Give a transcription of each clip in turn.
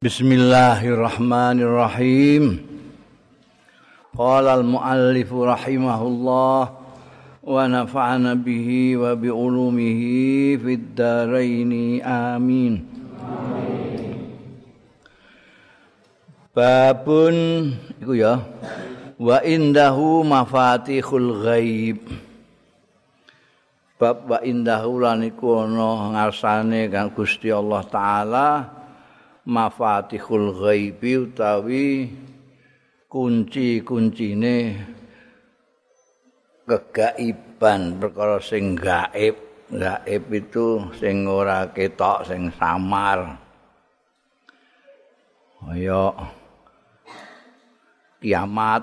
Bismillahirrahmanirrahim. Qala al-muallif rahimahullah wa nafa'ana bihi wa bi ulumihi fid dharain amin. Babun iku ya. Wa indahu mafatihul ghaib. Bab wa indahu lan iku ana ngarsane kang Gusti Allah taala mafatihul ghaibi utawi kunci-kuncine kegaiban perkara sing gaib. Gaib itu sing ora ketok sing samar. Kaya kiamat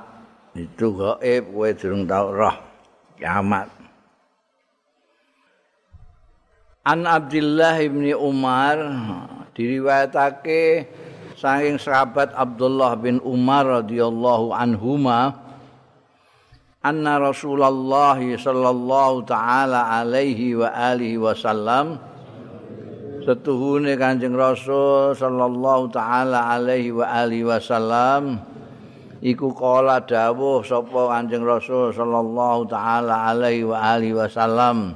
itu gaib kowe durung tau roh kiamat. An Abdullah bin Umar diriwayatake saking sahabat Abdullah bin Umar radhiyallahu anhuma anna Rasulullah sallallahu taala alaihi wa alihi wasallam setuhune Kanjeng Rasul sallallahu taala alaihi wa alihi wasallam iku kala dawuh sapa Kanjeng Rasul sallallahu taala alaihi wa alihi wasallam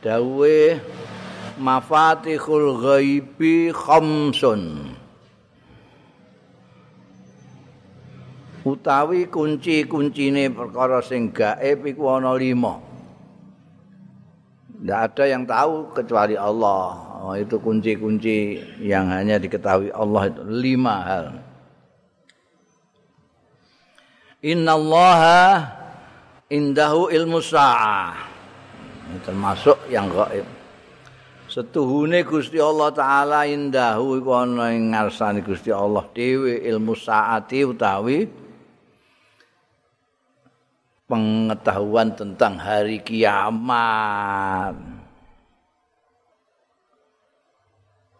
dawuhe mafatihul ghaibi khamsun. Utawi kunci-kuncine perkara sing gaib iku ana lima. Tidak ada yang tahu kecuali Allah. Oh, itu kunci-kunci yang hanya diketahui Allah itu. Lima hal. Inna Allaha indahu ilmu sa'ah. Termasuk yang gaib setuhune Gusti Allah taala indahu iku ana ing ngarsane Gusti Allah. Dhewe ilmu saati utawi pengetahuan tentang hari kiamat.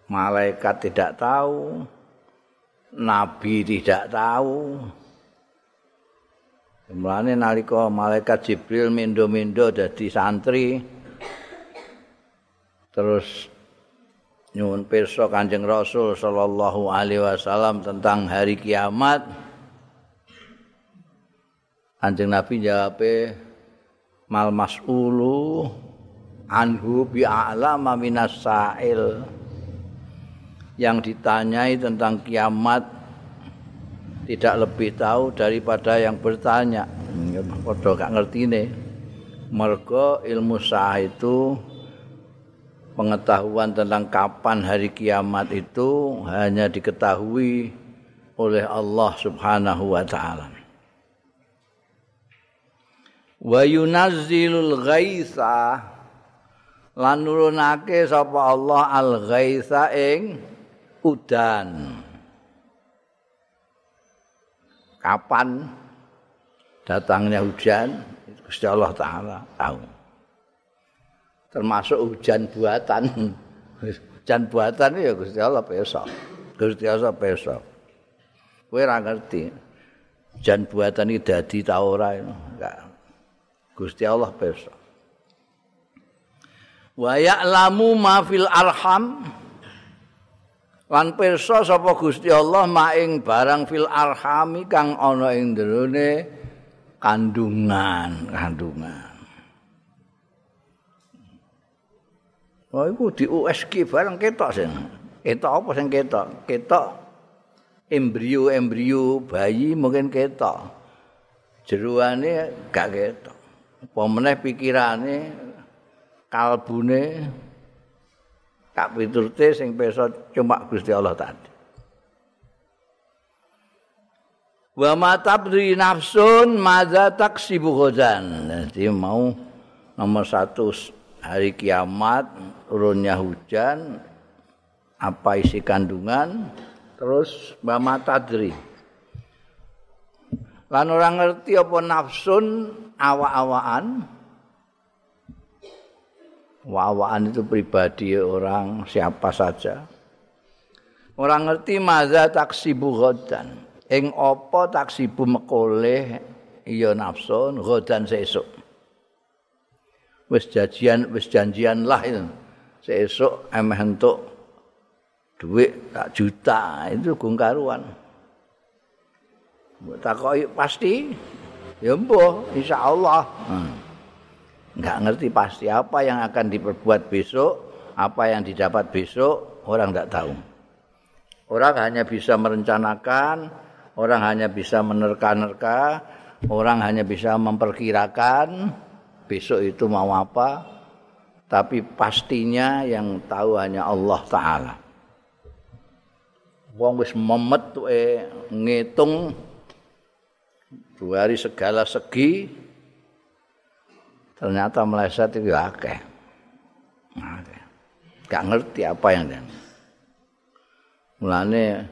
Malaikat tidak tahu nabi tidak tahu. Mulane nalika malaikat Jibril mindo-mindo dadi santri terus nyuwun pirsa Kanjeng Rasul sallallahu alaihi wasallam tentang hari kiamat Kanjeng Nabi jawab mal mas'ulu anhu bi a'lama minas sa'il yang ditanyai tentang kiamat tidak lebih tahu daripada yang bertanya. Padha gak ngertine. Mergo ilmu sah itu pengetahuan tentang kapan hari kiamat itu hanya diketahui oleh Allah Subhanahu wa taala. Wa yunazzilul ghaitha lan nurunake sapa Allah al ghaitha ing udan. Kapan datangnya hujan? Gusti Allah taala tahu. Termasuk hujan buatan. hujan buatan ya Gusti Allah besok. Gusti Allah besok. Kowe ora ngerti. Hujan buatan iki dadi ta ora enggak. Gusti Allah besok. Wa ya'lamu ma fil arham lan pirsa sapa Gusti Allah maing barang fil arhami kang ana ing jerone kandungan, kandungan. Oh iku di USG bareng ketok sing. Ketok apa sing ketok? Ketok embrio-embrio bayi mungkin ketok. Jeruane gak ketok. Apa meneh pikirane kalbune kak piturte sing peso cuma Gusti Allah tadi. Wa ma tabri nafsun madza taksibu ghadan. Jadi mau nomor satu hari kiamat turunnya hujan apa isi kandungan terus mama tadri lan orang ngerti apa nafsun awa-awaan awa-awaan itu pribadi orang siapa saja. Orang ngerti maza taksibu ghadan ing apa taksibu mekoleh iya nafsun ghadan sesuk. Wis janjian wis janjian lah itu. Sesuk emeh entuk duit tak juta itu gungkaruan takoki pasti. Ya mbuh insyaallah. Hmm. enggak ngerti pasti apa yang akan diperbuat besok apa yang didapat besok orang enggak tahu. Orang hanya bisa merencanakan orang hanya bisa menerka-nerka orang hanya bisa memperkirakan besok itu mau apa tapi pastinya yang tahu hanya Allah taala. Wong wis memet ngitung dua hari segala segi ternyata meleset itu akeh. Gak ngerti apa yang dan mulane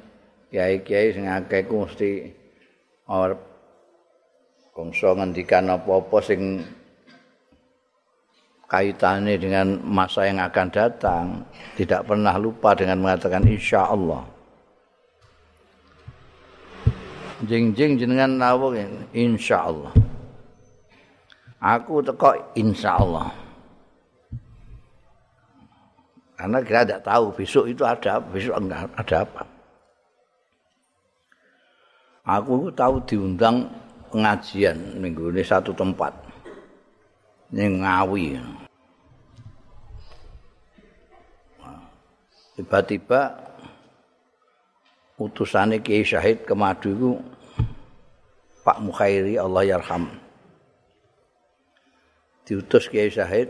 kiai-kiai sing akeh ku mesti or kongso ngendikan apa-apa sing kaitannya dengan masa yang akan datang tidak pernah lupa dengan mengatakan insya Allah. Jing-jing jenengan nawung insyaallah aku teko insyaallah karena kita tidak tahu besok itu ada besok enggak ada apa. Aku tahu diundang pengajian minggu ini satu tempat ini ngawi tiba-tiba utusane Kiai Syahid ke Madu itu Pak Mukhairi Allah yarham. Diutus Kiai Syahid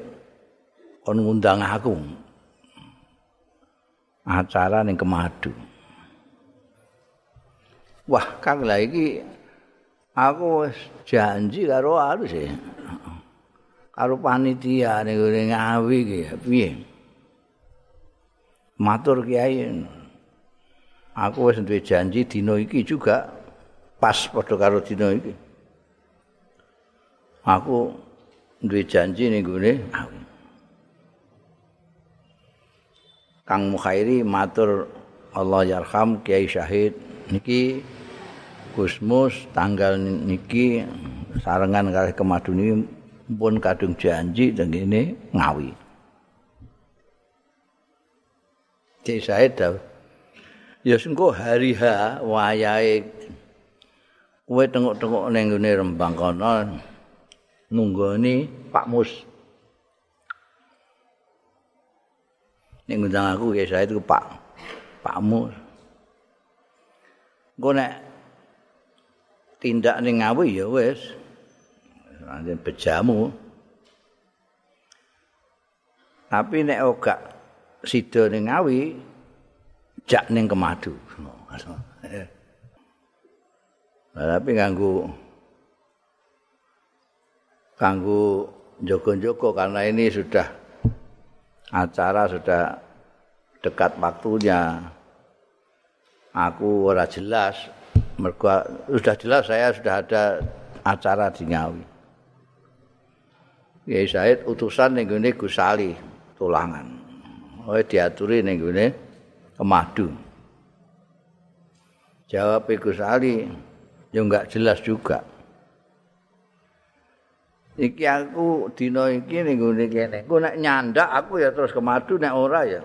kon ngundang aku acara ning Kemadu. Wah, Kang lah iki aku janji karo harus ya. Karo panitia ning ngawi iki. Piye? Matur Kiai. aku wis duwe janji dina iki juga pas padha karo dina iki. Aku duwe janji ning gone Kang Mukhairi matur. Allah yarham Kiai Syahid. Niki Gusmus tanggal niki sarengan kali kemaduni pun kadung janji teng ngawi. Kiai Syahid ya sengko hari ha wayahe kowe tengok-tengok ning ngene Rembang kono nunggoni Pak Mus. Ning ngundang aku ya saya itu Pak Pak Mus. Engko nek tindak ning ngawi ya wis anjen bejamu tapi nek ora sida ning ngawi jak ning kemadu. Tapi ganggu ganggu joko-joko karena ini sudah acara sudah dekat waktunya. Aku ora jelas, mergo sudah jelas saya sudah ada acara di Ngawi. Kiai Said utusan ning gone Gusali tulangan. Oh diaturi ning gone kemadu. Jawab Gus Ali, ya enggak jelas juga. Iki aku dina iki ning ngene kene. Ku nek nyandak aku ya terus kemadu nek ora ya.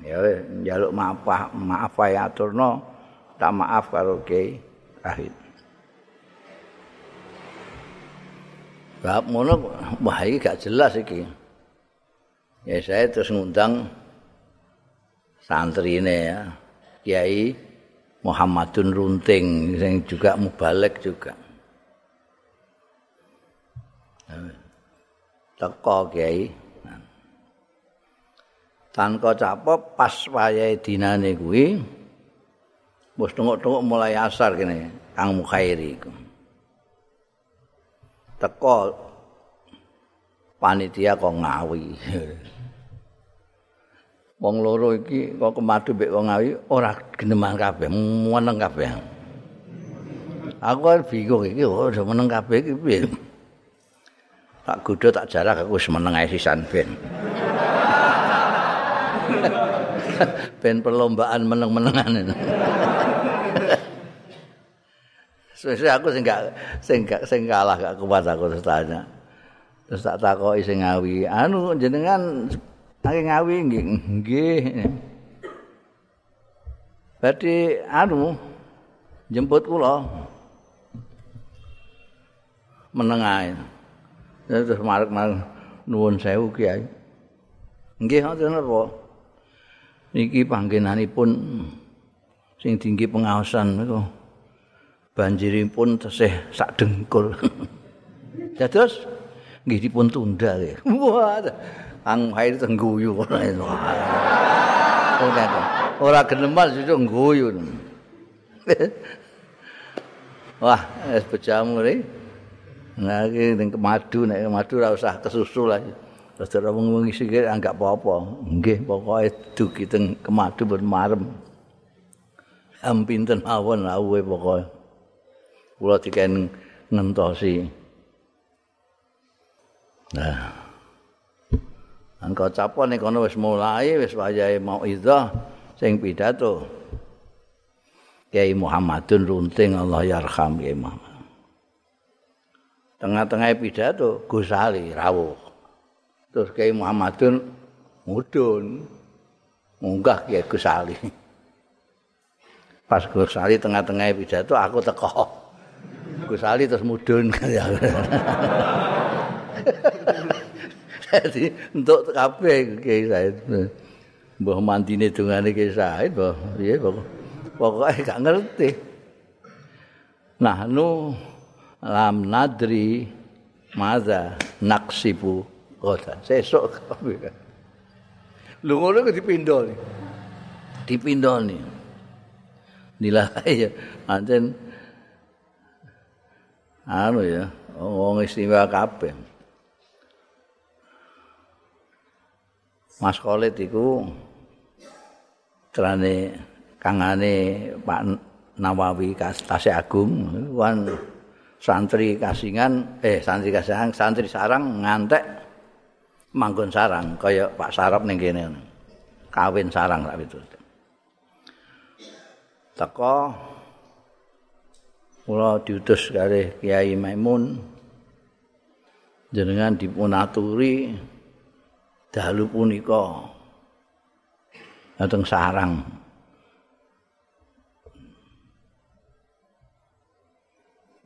Ya njaluk maaf maaf ya aturno tak maaf karo Ki Rahid. Bab ngono wah iki gak jelas iki. Ya saya terus ngundang santri ini ya Kiai Muhammadun Runting yang juga mubalek juga. Teko Kiai. Tanpa capop pas wayahe dinane kuwi wis tengok-tengok mulai asar kene Kang Mukhairi iku teko panitia kok ngawi. Wong loro iki kok kemadu mbek wong awi ora geneman kabeh meneng kabeh. Aku kan bingung iki oh meneng kabeh iki piye? Tak godho tak jarak aku wis meneng ae sisan ben. Ben perlombaan meneng-menengan Sesuai aku sing gak sing gak sing kalah gak kuat aku terus tanya. Terus tak takoki sing ngawi, anu jenengan Saking ngawi nggih. Berarti anu jemput kula menengah. Terus marek-marek nuwun sewu Kiai. Nggih ngoten napa? Niki panggenanipun sing tinggi pengawasan niku banjiripun tesih sak dengkul. Dados nggih dipun tunda. Wah, ang hair tengguyu ora itu. Ora geneman susu ngguyu. Wah, es bejamu nih. Nah, ini ning kemadu, nek kemadu ora usah kesusu lah. Terus ora wong-wong iki anggap apa-apa. Nggih, pokoke dugi teng kemadu ben marem. Am pinten mawon awuhe pokoke. Kula diken ngentosi. Nah. Angka capo nek kono wis mulai wis wayahe mau sing pidato. Kiai Muhammadun runting Allah yarham Kiai Muhammad. tengah-tengah pidato Gus Ali rawuh. Terus Kiai Muhammadun mudun. Munggah Kiai Gus Ali. Pas Gus Ali tengah-tengah pidato aku teko. Gus Ali terus mudun. Jadi untuk kabeh Kiai Said. Mbah mandine dongane Kiai Said, mbah piye pokoke gak ngerti. Nah, nu lam nadri maza naksibu kota sesok lu ngono ke dipindo nih dipindo nih nilai ya anten anu ya wong istimewa kabeh. Mas Khalid iku trane kangane Pak Nawawi Tasik Agung. Wan santri kasingan eh santri kasingan santri sarang ngantek manggon sarang kaya Pak Sarap ning kene. Kawin sarang sak itu teko kula diutus kali Kiai Maimun jenengan dipunaturi dalu punika dateng sarang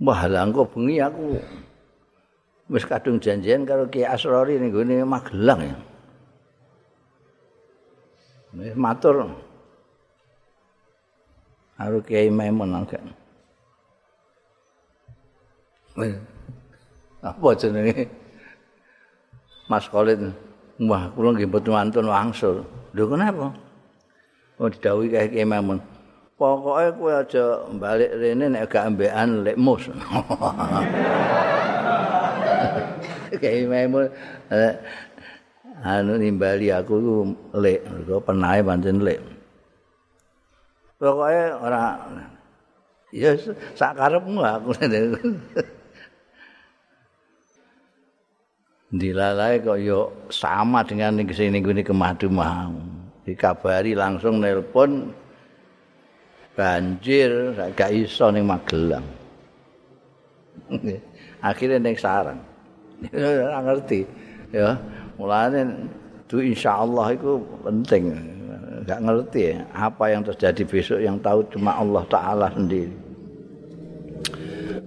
Wah, langko bengi aku wis kadung janjian karo Ki Asrori ning gone Magelang ya. Wis matur. Karo Kiai Maimun agak. Apa jenenge? Mas Khalid. Wah, kula nggih mboten wantun wangsul. Lho kenapa? Oh didhawuhi Kiai Maimun. pokoke kowe aja balik rene nek gak ambekan lek mus. Kayak memang eh, anu nimbali aku ku lek, mergo penae pancen lek. Pokoke ora ya sak karepmu aku. Dilalai kok yo sama dengan ning sini ngene kemadu mau. Dikabari langsung nelpon banjir gak iso ning Magelang. Akhirnya ning sarang. Ngerti. Ya, mulane du insyaallah itu penting. Gak ngerti ya, apa yang terjadi besok yang tahu cuma Allah taala sendiri.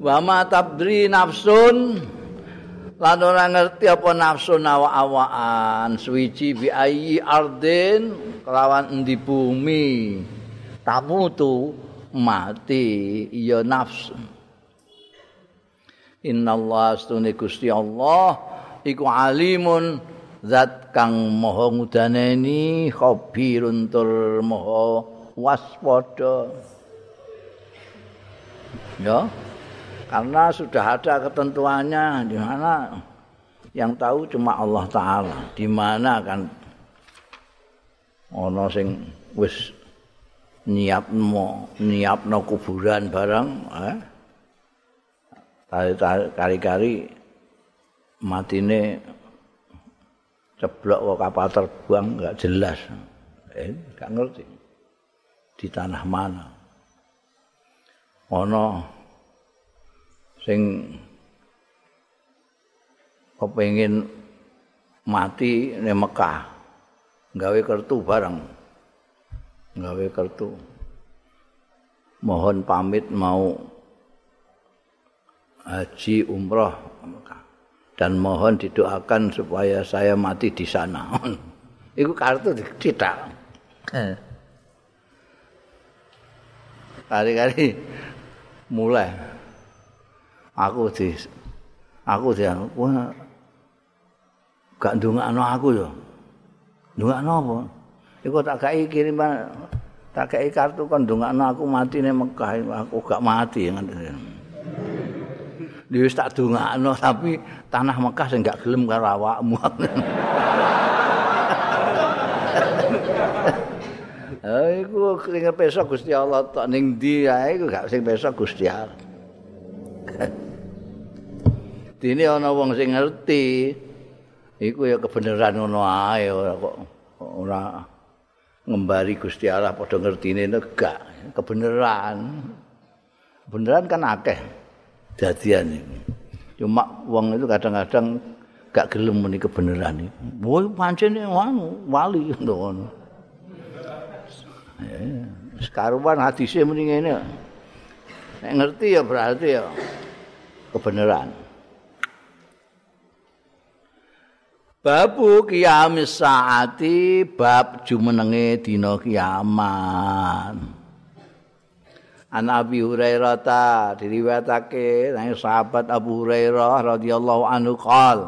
Wa ma tabri nafsun lan ora ngerti apa nafsu nawa-awaan suwiji bi ayi ardin kelawan endi bumi. Tamu tu mati ya nafsu. Innallaha astune Gusti Allah iku alimun zat kang maha ngudaneni khabirun tur maha waspada. Ya karena sudah ada ketentuannya di mana yang tahu cuma Allah taala. Di mana kan ana sing wis nyiapno nyiapno kuburan barang eh? kari-kari matine ceblok kok kapal terbang enggak jelas. Eh enggak ngerti. Di tanah mana? Ono sing kepengin mati ning Mekah gawe kertu barang gawe kartu mohon pamit mau haji umroh dan mohon didoakan supaya saya mati di sana. Iku kartu dicetak. Eh. Kali-kali mulai aku di aku di aku gak ndongakno aku yo. Ndongakno apa? Iku tak kai kiriman tak kai kartu kon ndongakno aku mati ning Mekah aku gak mati ngono. Dia tak dungakno tapi tanah Mekah sing gak gelem karo awakmu. Iku sing peso Gusti Allah tok ning ndi ae iku gak sing peso Gusti Allah. Dene ana wong sing ngerti iku ya kebenaran ngono ae ora kok ora ngembari Gusti Allah padha ngertine gak kebenaran. Beneran kan akeh. jadian ini. Cuma wong itu kadang-kadang gak gelem muni kebenaran iki. Woi pancen wali ngono. Sekaruan hadise muni ngene. Nek ngerti ya berarti ya kebenaran. Babu kiamis saati bab jumenenge dina kiamat. An Abi Hurairah ta diriwayatake nang sahabat Abu Hurairah radhiyallahu anhu qol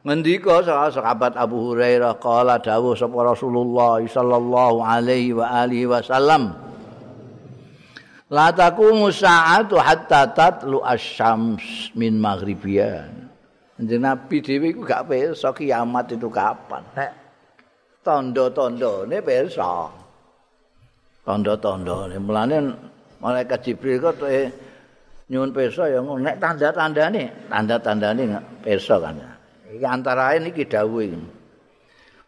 ngendika sahabat Abu Hurairah qala dawuh sapa Rasulullah sallallahu alaihi wa alihi wasallam La taqumu sa'atu hatta tatlu asy-syams min maghribiya Jeneng Nabi dhewe iku gak pirsa kiamat itu kapan? Nek tanda-tandane pirsa? Tanda-tandane. Mulane malaikat Jibril kok tuh nyuwun pirsa ya nek tanda-tandane tanda-tandane pirsa kan iki antara lain iki dawuh iki.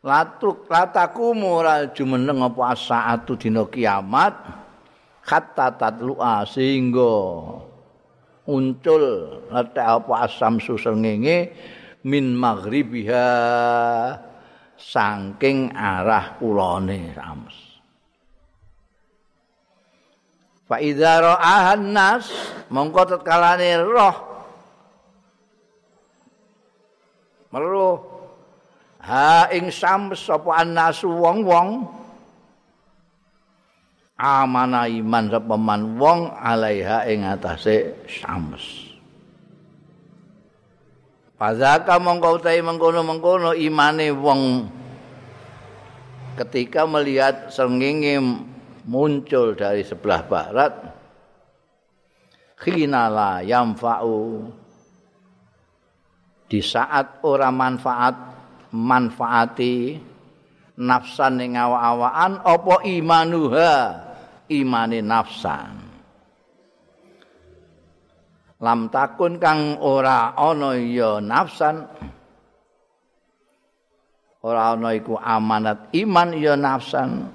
Latuk lataku moral jumeneng apa saatu dina kiamat? Hatta tatlu'a sehingga muncul letek apa asam susengenge min maghribiha saking arah kulone rams Fa idza ra'ahan nas mongko tetkalane roh. Meru ha ing sams sapa annasu wong-wong amana iman sapa man wong alaiha ing atase sams Pazaka mongko utahe mengkono-mengkono imane wong ketika melihat sengenge muncul dari sebelah barat khinala yamfa'u di saat ora manfaat manfaati nafsan ning awak-awakan apa imanuha? Imane nafsan. Lam takun kang ora ana ya nafsan ora ana iku amanat iman ya nafsan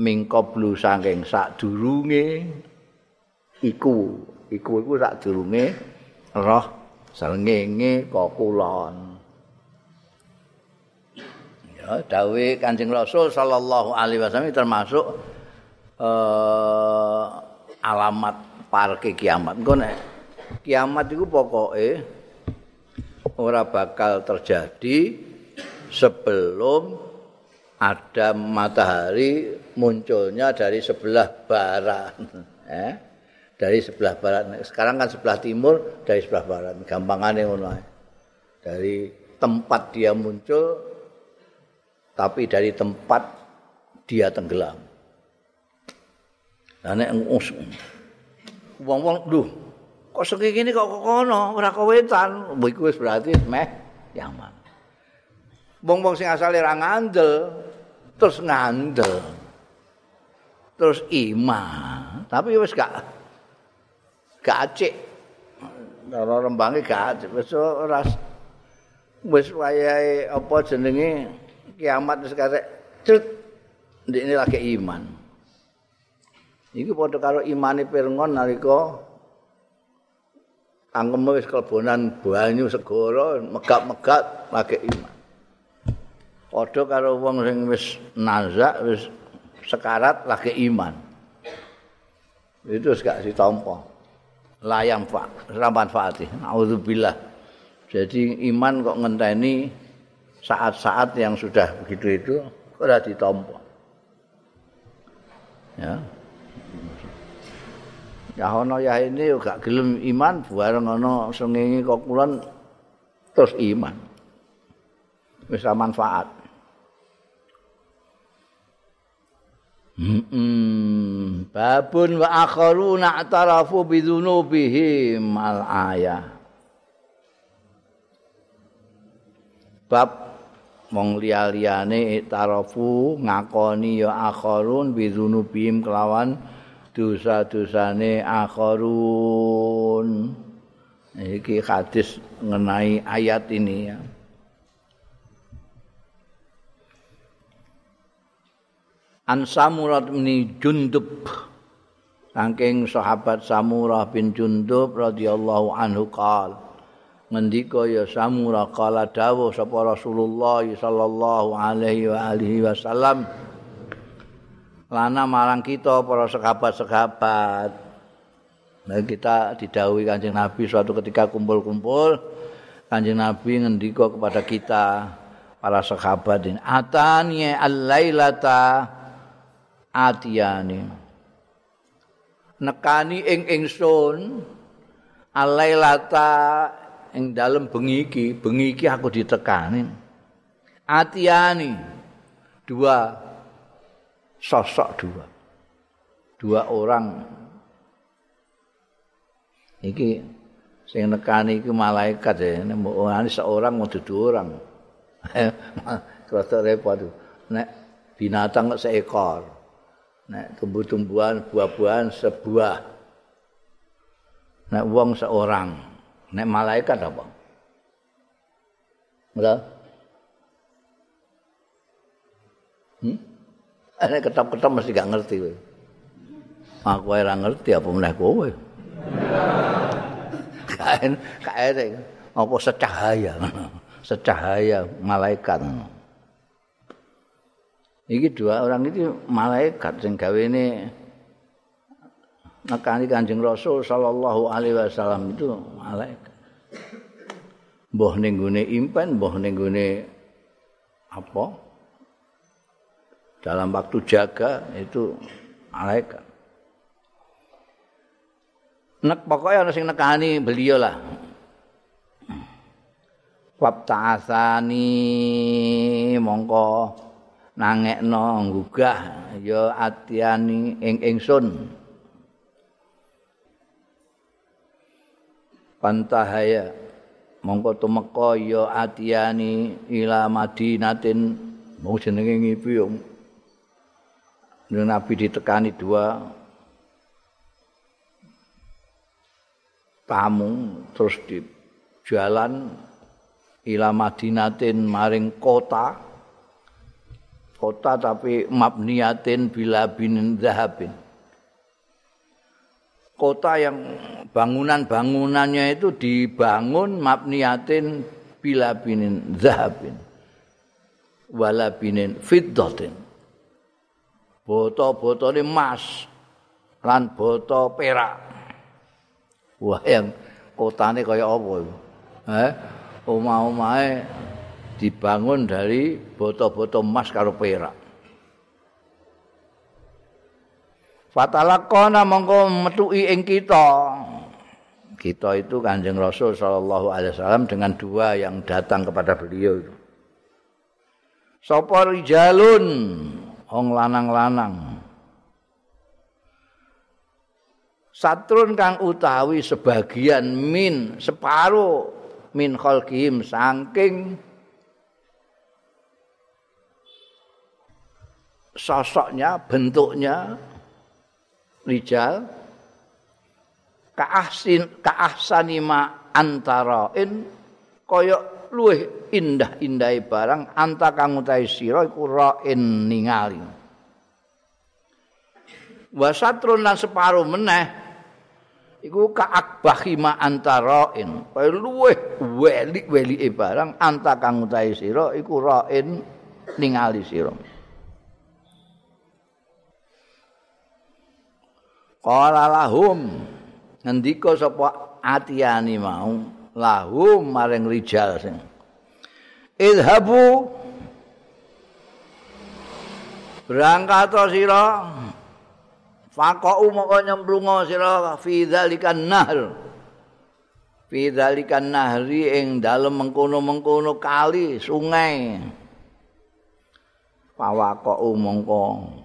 mingkoblu saking sadurunge iku iku iku sadurunge roh srengenge kokulon ya dawe Kanjeng Rasul sallallahu alaihi wasallam termasuk uh, alamat parke kiamat engko nek kiamat iku pokoke ora bakal terjadi sebelum ada matahari munculnya dari sebelah barat. Eh? Dari sebelah barat. Sekarang kan sebelah timur, dari sebelah barat. Gampangannya ngono. Dari tempat dia muncul, tapi dari tempat dia tenggelam. Nah, nek wong-wong duh kok segi gini kok kono? Ora kowetan iku wis berarti meh yaman wong-wong sing asale ra ngandel terus ngandel. Terus iman. Tapi wis gak gak acik. Ora rembange gak acik. Wis ora wis wayahe apa jenenge kiamat wis karek cet ini lagi iman. Iki padha karo imane pirngon nalika angkeme wis kelebonan banyu segara megap-megap lagi iman. Padha karo wong sing wis nazak wis sekarat lagi iman. Itu gak ditampa. Layang pak rampan fatih. Auzubillah jadi iman kok ngenteni saat-saat yang sudah begitu itu ora ditampa ya Ya ana ya ini gak gelem iman bareng ana sengenge kok terus iman. Wis manfaat. Hmm, babun wa akharuna atarafu bidzunubihim al ayah. Bab wong liya-liyane tarafu ngakoni ya akharun bidzunubihim kelawan dosa-dosane akharun. Iki hadis mengenai ayat ini ya. An Samurah bin Jundub saking sahabat Samurah bin Jundub radhiyallahu anhu qal ngendika ya Samurah qala dawuh sapa Rasulullah sallallahu alaihi wa alihi wasallam lana marang kita para sekabat-sekabat. Nah, kita didhawuhi Kanjeng Nabi suatu ketika kumpul-kumpul Kanjeng Nabi ngendika kepada kita para sahabat ini atani al-lailata atiyani nekani ing ingsun al-lailata ing dalem bengi iki bengi iki aku ditekani atiyani dua sosok dua. Dua orang. Iki sing nekani iki malaikat ya. Ini seorang mau dua orang. Kerasa repot tuh. Nek binatang seekor. Nek tumbuh-tumbuhan, buah-buahan sebuah. Nek wong seorang. Nek malaikat apa? Betul? Hmm? Ini ketap-ketap mesti gak ngerti. We. Aku ora ngerti apa meneh kowe. Kaen kaen apa secahaya. Secahaya malaikat. Iki dua orang itu malaikat sing gawe ini nekani Kanjeng Rasul sallallahu alaihi wasallam itu malaikat. Mbah ning impen, mbah ning apa? dalam waktu jaga itu malaikat. Nek pokoknya ana sing nekani beliau lah. Wab ta'asani mongko nangekno nggugah ya atiani ing ingsun. Pantahaya mongko tumeka ya atiani ila madinatin. Mau jenenge ngipi Nabi ditekani dua. Tamu terus di jalan ila Madinatin maring kota. Kota tapi mabniyatin bila bin zahabin kota yang bangunan-bangunannya itu dibangun mabniyatin bila binin zahabin wala binin fiddatin boto-botone emas lan boto perak. Wah, yang kotane kaya apa itu? Eh, omah-omahe dibangun dari boto-boto emas karo perak. Fatalakona mongko metuki ing kita. Kita itu Kanjeng Rasul sallallahu alaihi wasallam dengan dua yang datang kepada beliau itu. Sapa rijalun wong lanang-lanang. Satrun kang utawi sebagian min separo min khalqihim saking sosoknya, bentuknya rijal kaahsin kaahsanima antarain koyok luwih indah-indahe barang anta kang utahe sira iku ra'in ningali. Wa satrun lan separo meneh iku ka'akbahi ma antara'in. Kaya luwih weli-welike barang anta kang utahe sira iku ra'in ningali sira. Qala lahum. Ngendika sapa atiyani mau? Lahum maring rijal sing. Idhabu. Berangkat sira. Faqau moko nyemplunga sira fi dzalikan nahr fi dzalikan nahri ing dalem mengkono-mengkono kali sungai. Fawaqau mongko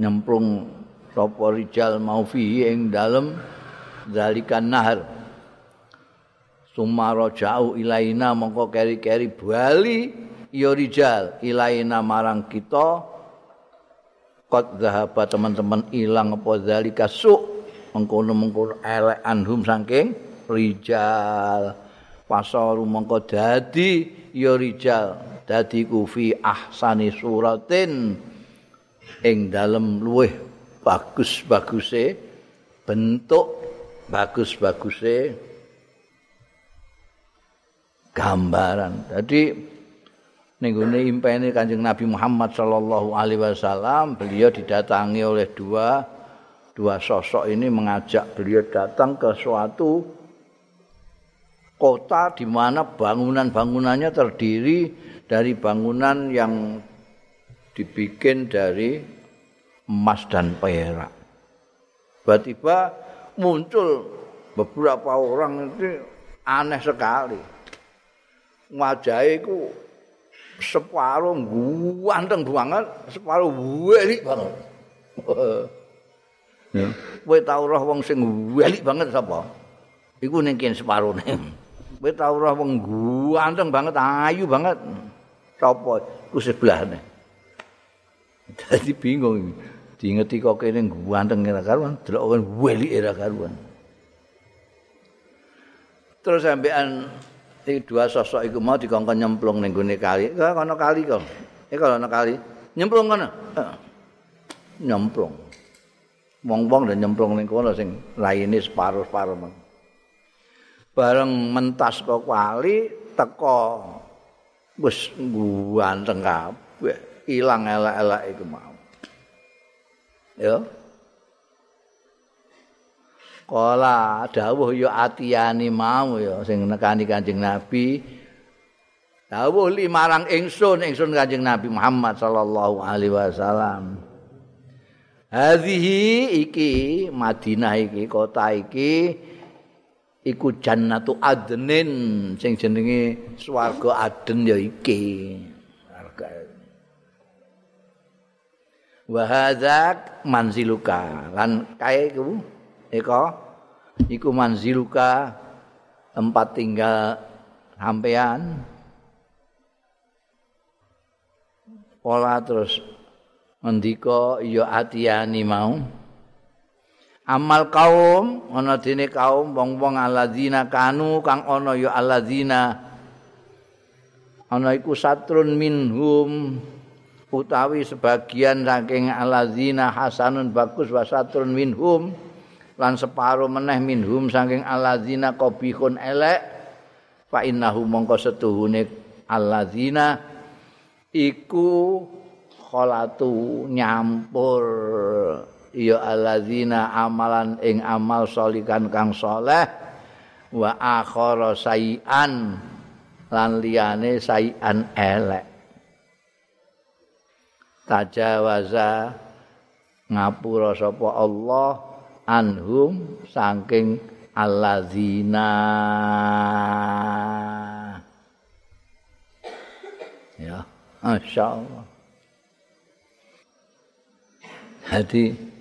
nyemplung sapa rijal mau fi ing dalem dzalikan nahr sumara jauh ilaina mongko keri-keri bali ya rijal ilaina marang kita. Qad zahaba teman-teman ilang apa zalika su mengkono-mengkono elek anhum saking rijal. Pasaru mengko dadi ya rijal dadi ku fi ahsani suratin ing dalem luweh bagus-baguse bentuk bagus-baguse gambaran. Jadi nenggone impene Kanjeng Nabi Muhammad sallallahu alaihi wasallam beliau didatangi oleh dua dua sosok ini mengajak beliau datang ke suatu kota di mana bangunan-bangunannya terdiri dari bangunan yang dibikin dari emas dan perak. Tiba-tiba muncul beberapa orang itu aneh sekali. Wajahnya itu separuh ganteng banget, separuh welik banget. Ya. Kowe tau roh wong sing welik banget sapa? Iku ning kene separuh ning. Kowe tau roh wong ganteng banget, ayu banget. Sapa? Iku sebelahne. Dadi bingung. Diingeti kok kene ganteng ora karuan, delok welik ora karuan. Terus sampean iki dua sosok iku mau dikongkon nyemplung ning gone kali. Kok ana kali kok. Eh kalau ana kali, nyemplung kono. Nyemplung. Wong-wong dan nyemplung ning kono sing laine separuh-separuh. Bareng mentas kok kali teko wis ganteng kabeh, ilang elek-elek iku mau. Ya. Kala dawuh ya atiyani mau ya sing nekani Kanjeng Nabi. Dawuh limarang ingsun ingsun Kanjeng Nabi Muhammad sallallahu alaihi wasallam. Hadhihi iki Madinah iki kota iki iku jannatu adnin sing jenenge swarga aden ya iki. Wa hadzak manziluka. Lan kae ku Eko iku manziluka tempat tinggal sampean pola terus ngendika ya atiyani mau. Amal kaum ana dene kaum wong-wong alladzina kanu kang ana ya alladzina. Ana iku satrun minhum utawi sebagian saking alladzina hasanun bagus wa satrun minhum lan separo meneh minhum saking alladzina qabihun elek fa innahu mongko setuhune alladzina iku kholatu nyampur. Ya alladzina amalan ing amal solikan kang soleh wa akhara sayian lan liyane sayian elek tajawaza ngapura sapa Allah anhum saking alladzina ya masyaallah jadi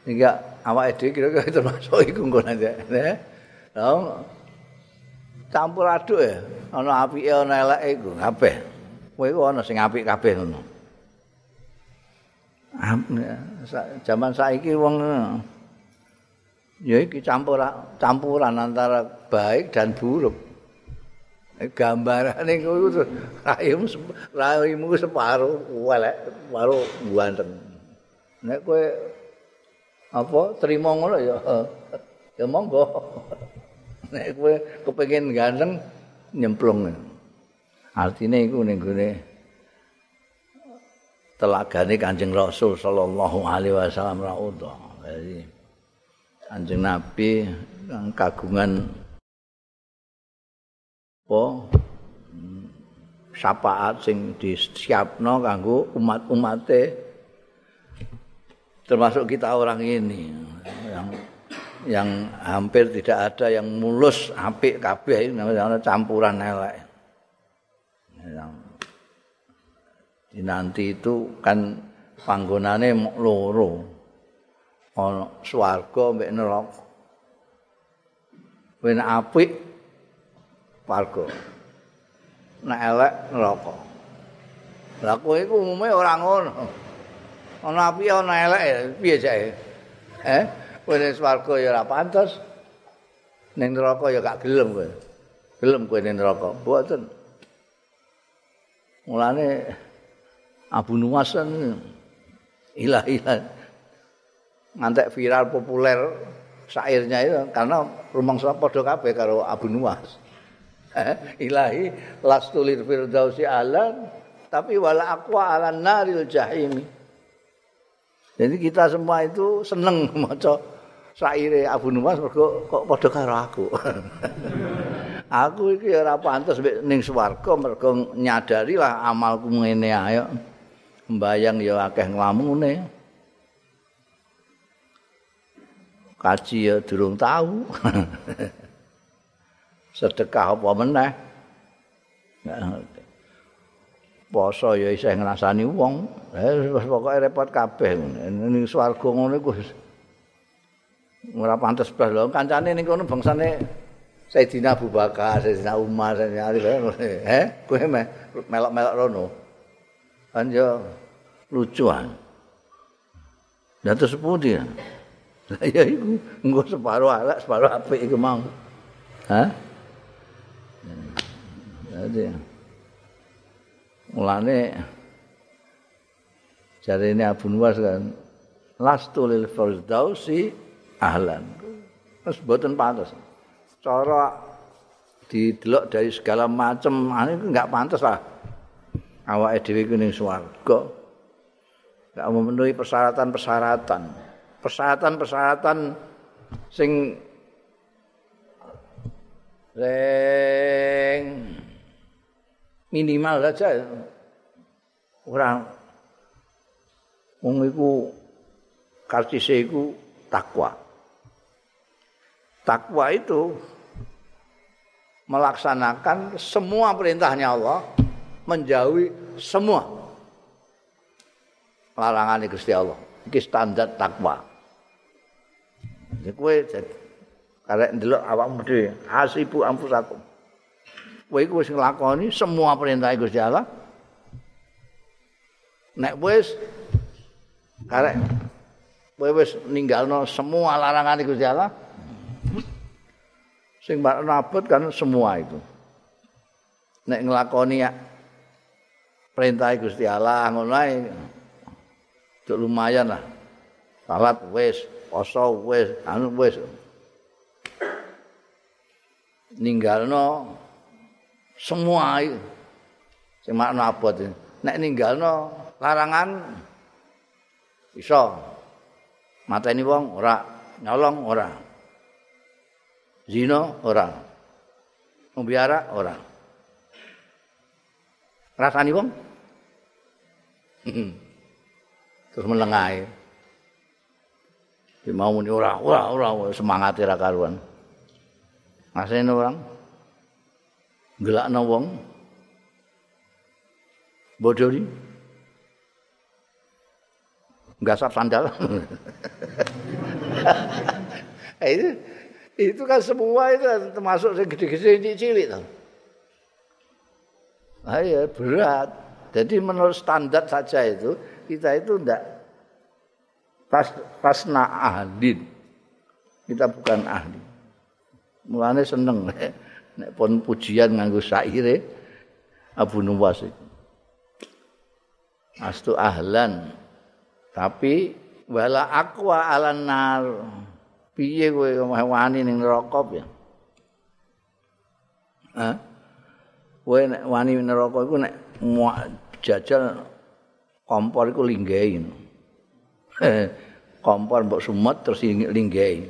Nika awak dhewe kira-kira termasuk iku aja. Ya. campur aduk ya. Ana apike ana eleke iku kabeh. Kowe iku ana sing apik kabeh ngono. zaman saiki wong ya iki campur campuran antara baik dan buruk. Gambarane kuwi raimu raimu separuh elek separuh ganteng nek kowe apa terima ngono ya ya monggo. Nek kowe kepengin ganteng nyemplung artine iku ning gone telagane Kanjeng Rasul sallallahu alaihi wasallam ra Jadi Kanjeng Nabi kang kagungan apa syafaat sing disiapno kanggo umat-umate termasuk kita orang ini yang yang hampir tidak ada yang mulus apik kabeh namanya campuran elek. Yang nanti itu kan panggonane loro. Ana swarga mbek neraka. Wen apik swarga. nek elek neraka. Lah kowe iku umume ora ngono. Ana api ana elek piye jae? Eh, ning swarga ya ora pantes. Ning neraka ya gak gelem kowe. Gelem kowe ning neraka. Mboten. Mulane Abu Nuwas kan ilah-ilah ngantek viral populer syairnya itu karena rumangsa padha kabeh karo Abu Nuwas. Eh, ilahi lastulir firdausi alan tapi wala aqwa alan naril jahim jadi kita semua itu seneng maca saire Abu Nuwas mergo kok padha karo aku aku iki ora pantes ning swarga mergo nyadari lah amalku ngene ayo mbayang ya akeh nglamune. Kaji ya durung tahu sedekah apa meneh? Poso ya isih ngrasani wong. Eh pokoke repot kabeh. Ning swarga ngono iku ora pantes blas. Lho kancane ning kono bangsane Sayyidina Abu Bakar, Sayyidina Umar, Sayyidina Ali, eh, kowe melok-melok rono. Kan yo lucuan. Dan terus putih. ya iku engko separo elek, separo apik iku mau. Hah? Jadi mulane jari ini Abu Nuwas kan lastu lil firdausi ahlan. Terus boten pantas. Cara didelok dari segala macam ane enggak pantas lah. Awake dhewe ku ning swarga. Enggak memenuhi persyaratan-persyaratan. Persyaratan-persyaratan sing Reng minimal saja orang wong iku kartise iku takwa. Takwa itu melaksanakan semua perintahnya Allah, menjauhi semua larangan Gusti Allah. Iki standar takwa. Jadi kowe karek ndelok awakmu dhewe hasibu ampusakum kowe iku wis nglakoni semua perintah Gusti Allah nek wis karek kowe wis ninggalno semua larangan Gusti Allah sing mbak nabut kan semua itu. Nek nglakoni ya perintah Gusti Allah ngono ae. Lumayan lah. Salat wis poso wis anu wis. Ninggalno semua sing makna abot nek ninggalno larangan iso. Mateni wong ora nyolong ora zina ora mbiara ora rasani wong? Terus melengahe Di mau muni ora ora ora semangat ora karuan. Asene orang. Gelakno wong. Bodoh ni gasap sandal itu itu kan semua itu termasuk yang gede-gede cilik tuh Ayo berat. Jadi menurut standar saja itu kita itu tidak pas pasna ahli. Kita bukan ahli. mulane seneng nek pun pujian nganggo syaire Abu Nuwas itu. Astu ahlan tapi wala aqwa alan nar piye kowe wani ning neraka ya Hah? Kowe nek wani neraka iku nek jajal kompor iku linggehi. kompor mbok sumet terus linggehi.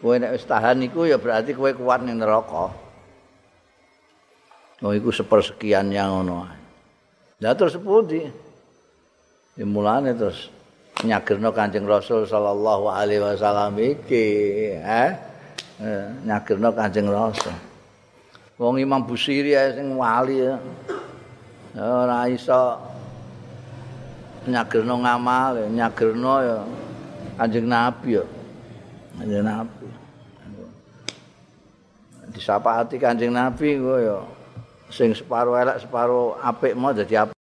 Kowe nek wis tahan iku ya berarti kowe kuat ning neraka. Oh iku sepersekian yang ngono. Lah terus pundi? Ya mulane terus nyagirno Kanjeng Rasul sallallahu alaihi wasallam iki, eh? eh nyagirno Kanjeng Rasul. Wong Imam Busiri sing wali ya. Ora iso nyagirno ngamal, nyagirno ya Kanjeng Nabi ya. Kanjeng Nabi. Disapaati Kanjeng Nabi kok ya sing separo elek separo apik mau dadi apik.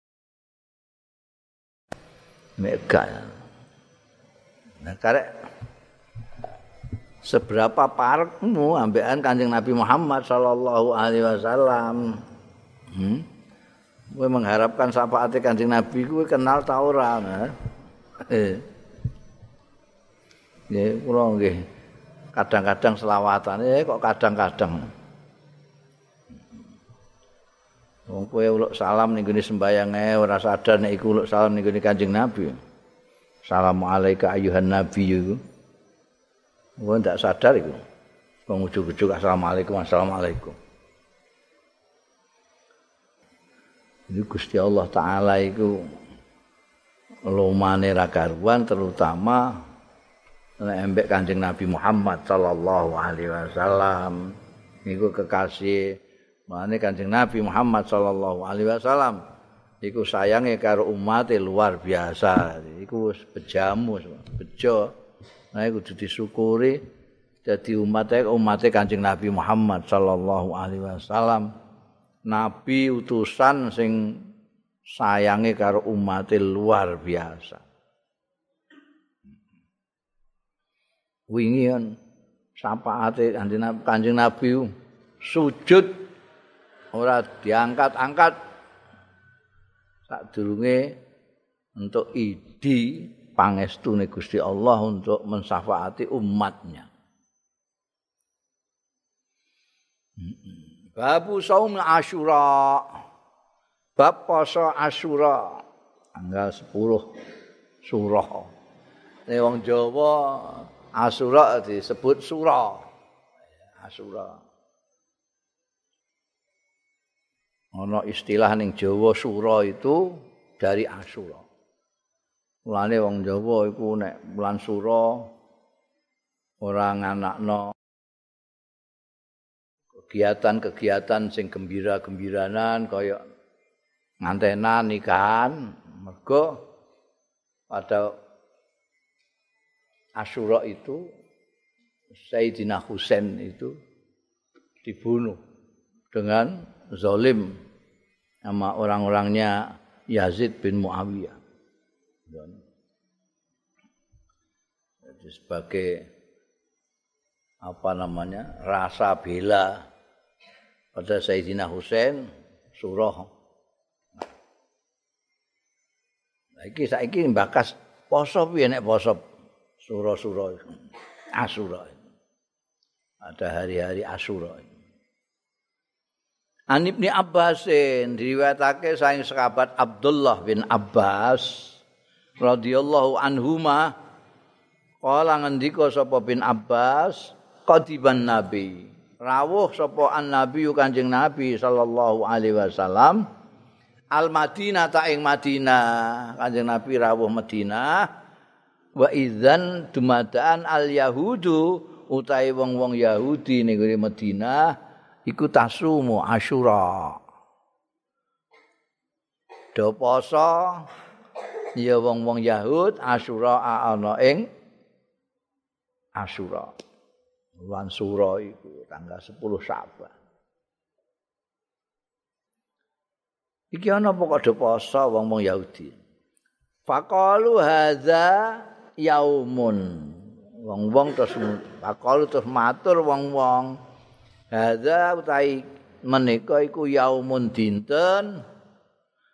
Mega. Nah, karek seberapa parekmu ambekan Kanjeng Nabi Muhammad sallallahu alaihi wasallam. Hmm? Kowe mengharapkan syafaat Kanjeng Nabi kowe kenal ta ora? Eh. Ya, kula nggih. Kadang-kadang selawatan, ya kok kadang-kadang. Wong kowe uluk salam ning gone sembayang ae ora sadar nek iku uluk salam ning gone Kanjeng Nabi. Assalamualaikum ayuhan nabi iku. Wong ndak sadar iku. Wong ujug-ujug assalamualaikum assalamualaikum. Ini Gusti Allah taala iku lumane ra karuan terutama nek embek Kanjeng Nabi Muhammad sallallahu alaihi wasallam niku kekasih Mane Kanjeng Nabi Muhammad sallallahu alaihi wasallam iku sayange karo umat luar biasa. Iku wis bejamu, bejo. Nah iku kudu disyukuri dadi umat umate Kanjeng Nabi Muhammad sallallahu alaihi wasallam. Nabi utusan sing sayange karo umat luar biasa. Wingi kan syafaate Kanjeng Nabi sujud ora diangkat-angkat sadurunge untuk idi pangestune Gusti Allah untuk mensyafaati umatnya. Babu saum Asyura. Bab poso Asyura tanggal 10 surah. Nek wong Jawa Asyura disebut surah. Asyura. Ana istilah ning Jawa sura itu dari Asyura. Mulane wong Jawa iku nek bulan sura ora nganakno kegiatan-kegiatan sing gembira-gembiranan kaya ngantenan nikahan mergo pada Asyura itu Sayyidina Husain itu dibunuh dengan zalim sama orang-orangnya Yazid bin Muawiyah. Jadi sebagai apa namanya rasa bela pada Sayyidina Husain surah. Nah, iki saiki bakas poso piye nek poso surah-surah Asyura. Ada hari-hari Asyura. An Ibni Abbasin diriwayatake saking sahabat Abdullah bin Abbas radhiyallahu anhuma kala ngendika sapa bin Abbas qadiban nabi. Rawuh sapa an nabi kanjeng nabi sallallahu alaihi wasallam al Madinah ta ing Madinah. Kanjeng nabi rawuh Madinah wa idzan dumadaan al yahudu utahe wong-wong Yahudi ning Madinah iku tasumu asyura. Do poso? Ya wong-wong Yahud asyura ana ing asyura. Lan sura iku tanggal 10 Saban iki ana pokok do poso wong-wong Yahudi. Faqalu hadza yaumun. Wong-wong terus faqalu terus matur wong-wong Hadza utai menika iku yaumun dinten?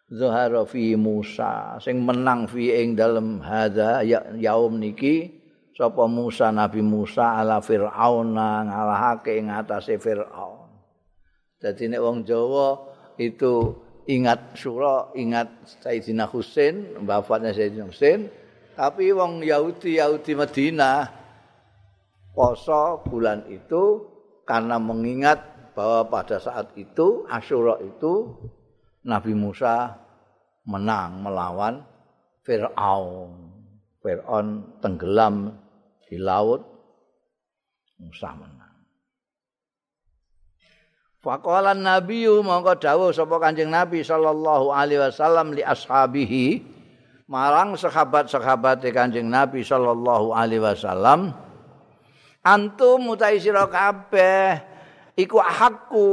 Zahara fi Musa. Sing menang fi ing dalem hadza yaum niki sapa Musa Nabi Musa ala Firaun ngalahake ing atase Firaun. Dadi nek wong Jawa itu ingat sura, ingat Sayyidina Husain, wafatnya Sayyidina Husain, tapi wong Yahudi Yahudi Madinah poso bulan itu karena mengingat bahwa pada saat itu Asyura itu Nabi Musa menang melawan Fir'aun. Fir'aun tenggelam di laut Musa menang. Faqalan nabiyyu mongko dawuh sapa Kanjeng Nabi sallallahu alaihi wasallam li ashabihi marang sahabat-sahabat Kanjeng Nabi sallallahu alaihi wasallam antum mutai sira kabeh iku hakku.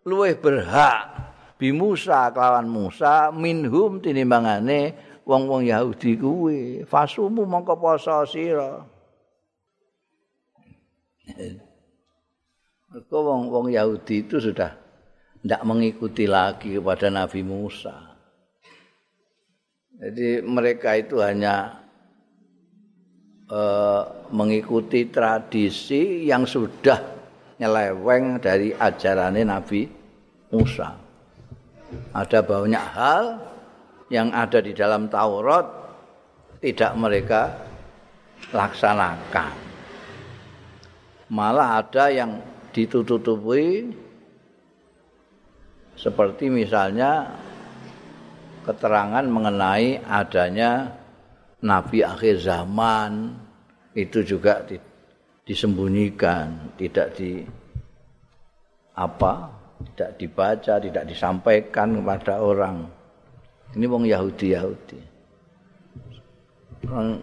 Luwih berhak bi Musa kelawan Musa minhum tinimbangane wong-wong Yahudi kuwi. Fasumu mongko poso sira. Mereka wong-wong Yahudi itu sudah tidak mengikuti lagi kepada Nabi Musa. Jadi mereka itu hanya uh, mengikuti tradisi yang sudah nyeleweng dari ajarannya Nabi Musa. Ada banyak hal yang ada di dalam Taurat tidak mereka laksanakan. Malah ada yang ditutupi seperti misalnya keterangan mengenai adanya nabi akhir zaman itu juga disembunyikan, tidak di apa? tidak dibaca, tidak disampaikan kepada orang. Ini wong Yahudi Yahudi. Orang,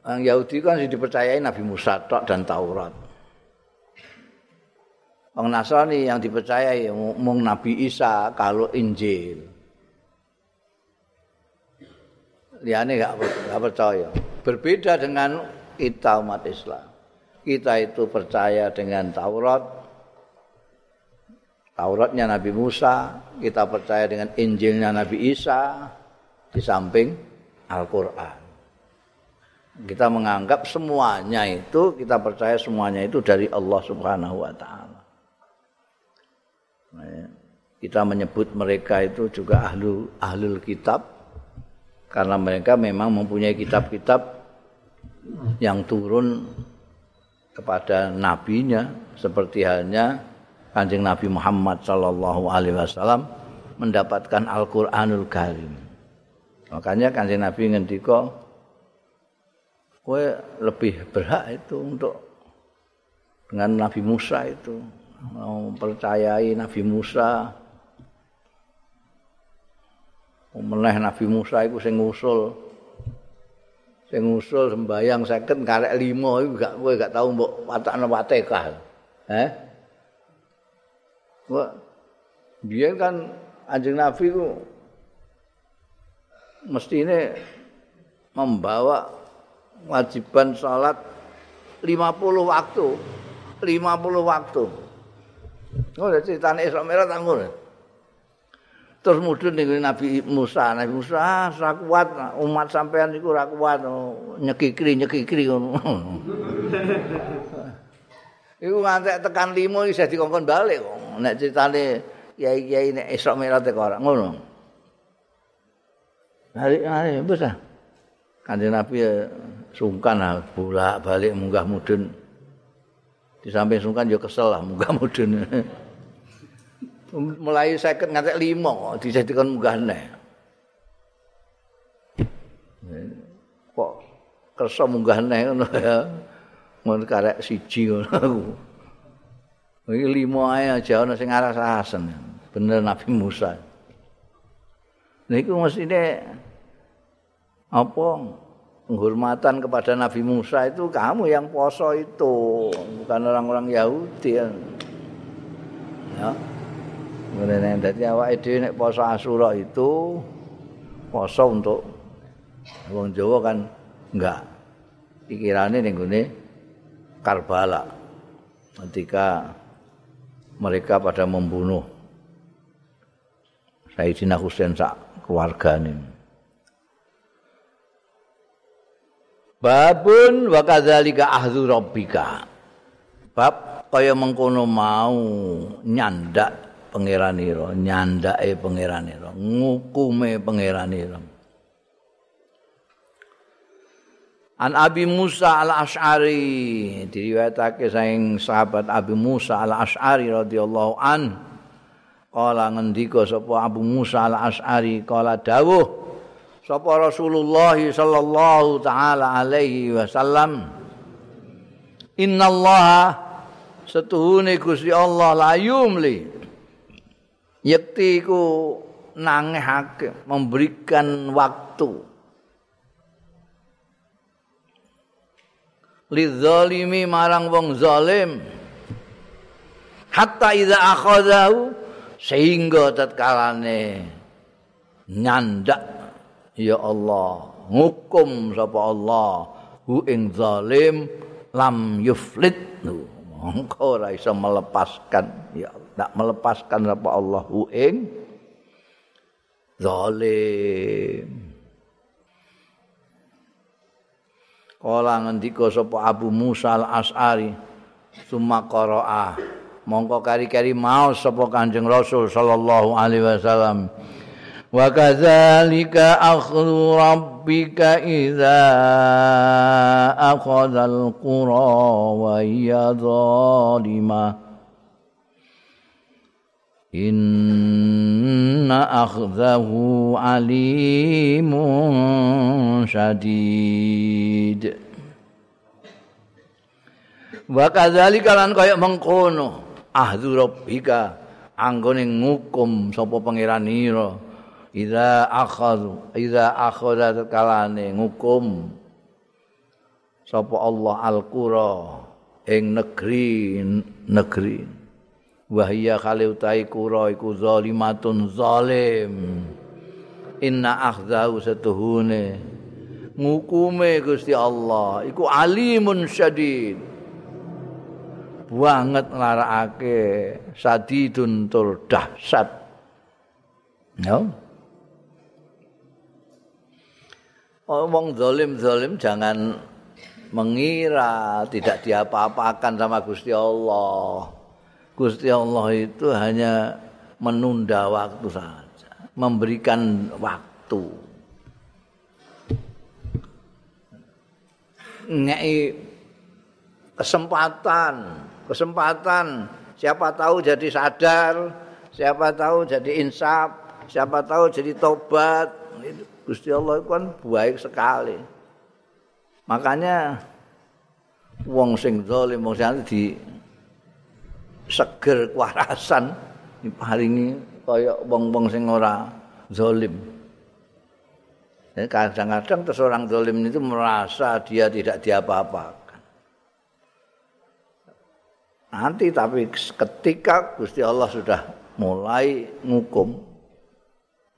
orang Yahudi kan dipercayai Nabi Musa dan Taurat. Orang Nasrani yang dipercayai mung Nabi Isa kalau Injil. Liane gak, gak percaya. Berbeda dengan kita umat Islam. Kita itu percaya dengan Taurat. Tauratnya Nabi Musa, kita percaya dengan Injilnya Nabi Isa di samping Al-Qur'an. Kita menganggap semuanya itu kita percaya semuanya itu dari Allah Subhanahu wa taala. Kita menyebut mereka itu juga ahlu ahlul kitab karena mereka memang mempunyai kitab-kitab yang turun kepada nabinya seperti halnya Kanjeng Nabi Muhammad sallallahu alaihi wasallam mendapatkan Al-Qur'anul Karim. Makanya Kanjeng Nabi ngendika kowe lebih berhak itu untuk dengan Nabi Musa itu mempercayai Nabi Musa. Meneh Nabi Musa iku sing ngusul. Sing ngusul sembayang seket karek lima iku gak kowe gak tau mbok watakno Fatihah. Eh? Wah, biar kan anjing Nabi itu mesti membawa wajiban sholat 50 waktu 50 waktu Oh, ceritane Isra Mi'raj tanggung. Terus mudhun ning Nabi Musa, Nabi Musa ora kuat umat sampean iku ora kuat oh, nyekikri nyekikri ngono. Iku ngantek tekan limo isih dikongkon balik kok. Nek ceritane kiai-kiai nek Isra Mi'raj teko ora ngono. Hari-hari wis ah. Kanjeng Nabi sungkan ah bolak-balik munggah mudhun. di samping sungkan ya kesel lah munggah mudun mulai seket ngantek lima dijadikan munggah neh. Kok kersa munggah neh ngono ya? Ngono karek siji ngono iki lima ae aja ana sing aras-arasen bener Nabi Musa. Niku mestine apa? Penghormatan kepada Nabi Musa itu kamu yang poso itu bukan orang-orang Yahudi. Ya. Kemudian jadi awak itu nek poso Asura itu poso untuk wong Jawa kan enggak. Pikirannya ning gone Karbala ketika mereka pada membunuh Sayyidina Husain sak keluargane. Babun wa kadzalika ahzu rabbika. Bab kaya mengkono mau nyandak pangeranira nyandake pangeranira ngukume pangeranira An Abi Musa al-Ash'ari diriwayatake saing sahabat Abi Musa al-Ash'ari radhiyallahu an. Kala ngendika sapa Abu Musa al-Ash'ari kala dawuh sapa Rasulullah sallallahu taala alaihi wasallam innallaha setuhune Gusti Allah la yumli yekti ku nangehake memberikan waktu. Lidzalimi marang wong zalim. Hatta idza akhadahu sehingga tatkalane nyandak ya Allah ngukum sapa Allah hu ing zalim lam yuflit mongko ora iso melepaskan ya tak melepaskan sapa Allah ing zalim. Kala ngendika sapa Abu Musa al-As'ari summa qara'a. Mongko kari-kari maos sapa Kanjeng Rasul sallallahu alaihi wasallam. Wa kadzalika akhdhu rabbika idza akhadha al-qura wa hiya zalimah inna akhdahu alimun syadid. Wa kadzalika lan kaya mengkono ahdu rabbika anggone ngukum sapa pangeranira idza akhadhu idza akhadha kalane ngukum sapa Allah al-qura ing negeri negeri wahia kale utahe kura iku zalimatun zalim. Inna akhzahu satuhune ngukume Gusti Allah. Iku alimun syadid. Banget nglarakake sadidun tur dahsyat. No Omong zalim-zalim jangan mengira tidak diapa-apakan sama Gusti Allah. Gusti Allah itu hanya menunda waktu saja, memberikan waktu. Ngei kesempatan, kesempatan siapa tahu jadi sadar, siapa tahu jadi insaf, siapa tahu jadi tobat. Gusti Allah itu kan baik sekali. Makanya wong sing zalim wong sing di seger kewarasan diparingi kaya wong-wong sing ora zalim. kadang-kadang terus orang zalim itu merasa dia tidak diapa-apakan. Nanti tapi ketika Gusti Allah sudah mulai ngukum,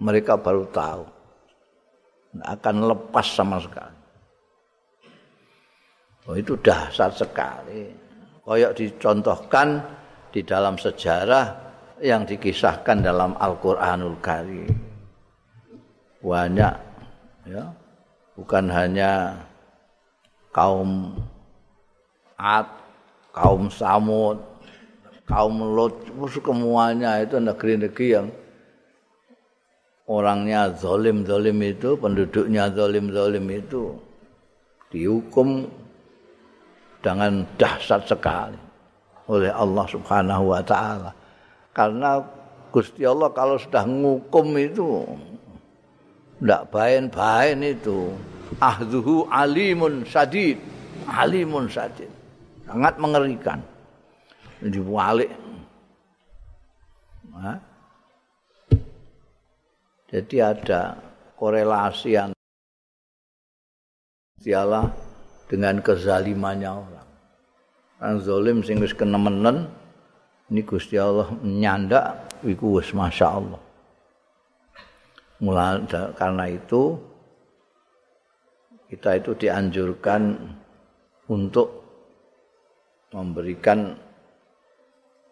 mereka baru tahu. Tidak akan lepas sama sekali. Oh itu dahsyat sekali. Kayak dicontohkan di dalam sejarah yang dikisahkan dalam Al-Qur'anul Karim. Banyak ya. Bukan hanya kaum Ad, kaum Samud, kaum Lot, semuanya itu negeri-negeri yang orangnya zalim-zalim itu, penduduknya zalim-zalim itu dihukum dengan dahsyat sekali. Oleh Allah Subhanahu wa taala. Karena Gusti Allah kalau sudah ngukum itu ndak bain-bain itu. Ahduhu alimun sadid. Alimun sadid. Sangat mengerikan. Dibalik. Nah. Jadi ada korelasi yang dialah dengan kezalimannya Kang zalim sing wis kenemenen ini Gusti Allah nyandak iku wis masyaallah. Mulai karena itu kita itu dianjurkan untuk memberikan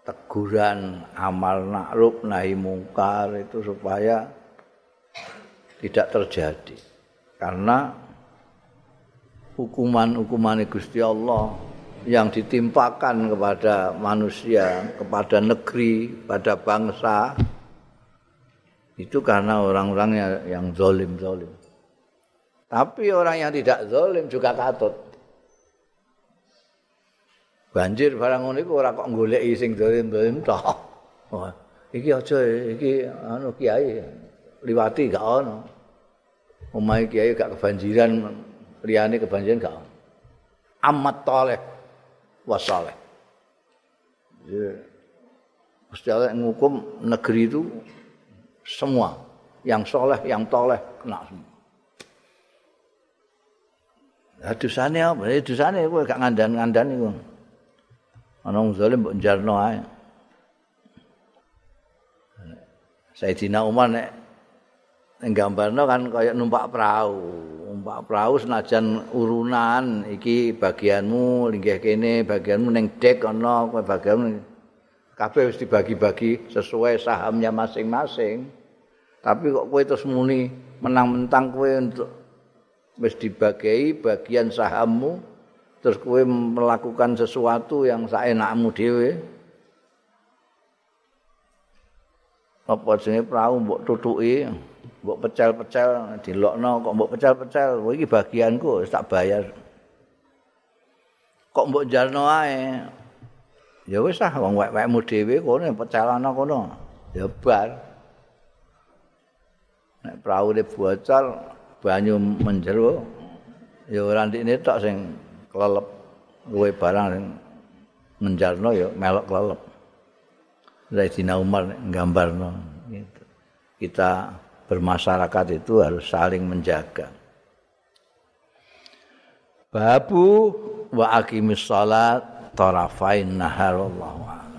teguran amal ma'ruf nahi mungkar itu supaya tidak terjadi karena hukuman-hukuman Gusti Allah yang ditimpakan kepada manusia, kepada negeri, pada bangsa itu karena orang-orangnya yang zolim-zolim. Tapi orang yang tidak zolim juga katut. Banjir barang ngono iku ora kok sing zolim-zolim tok. Oh, iki aja iki anu kiai liwati gak ono. Omahe kiai gak kebanjiran, liyane kebanjiran gak. Amat toleh wasaleh. Gusti Allah ngukum negeri itu semua yang soleh, yang toleh kena semua. Ya dosane apa? Ya dosane kowe gak ngandan-ngandan iku. Ana wong zalim mbok jarno ae. Sayyidina Umar nek nggambarno kan kaya numpak perahu. Numpak perahu senajan urunan iki bagianmu linggih kene, bagianmu ning dek ana, kowe bagianmu kabeh wis dibagi-bagi sesuai sahamnya masing-masing. Tapi kok kowe terus muni menang-mentang kowe untuk wis dibagi bagian sahammu terus kowe melakukan sesuatu yang saenakmu dhewe. Apa jenenge perahu mbok tutuki, mbok pecel-pecel dilokno kok mbok pecel-pecel, kowe iki bagianku tak bayar. Kok mbok jalno ae. Ya wis ah wong wek-wekmu dhewe kono pecelana kono. Ya bar. nek praune bocor banyu menjero ya ora ndikne tok sing klelep luwe barang sing menjarno ya melok klelep Zaidina Umar nggambarno gitu. Kita bermasyarakat itu harus saling menjaga. Babu wa aqimis salat tarafain nahar wallahu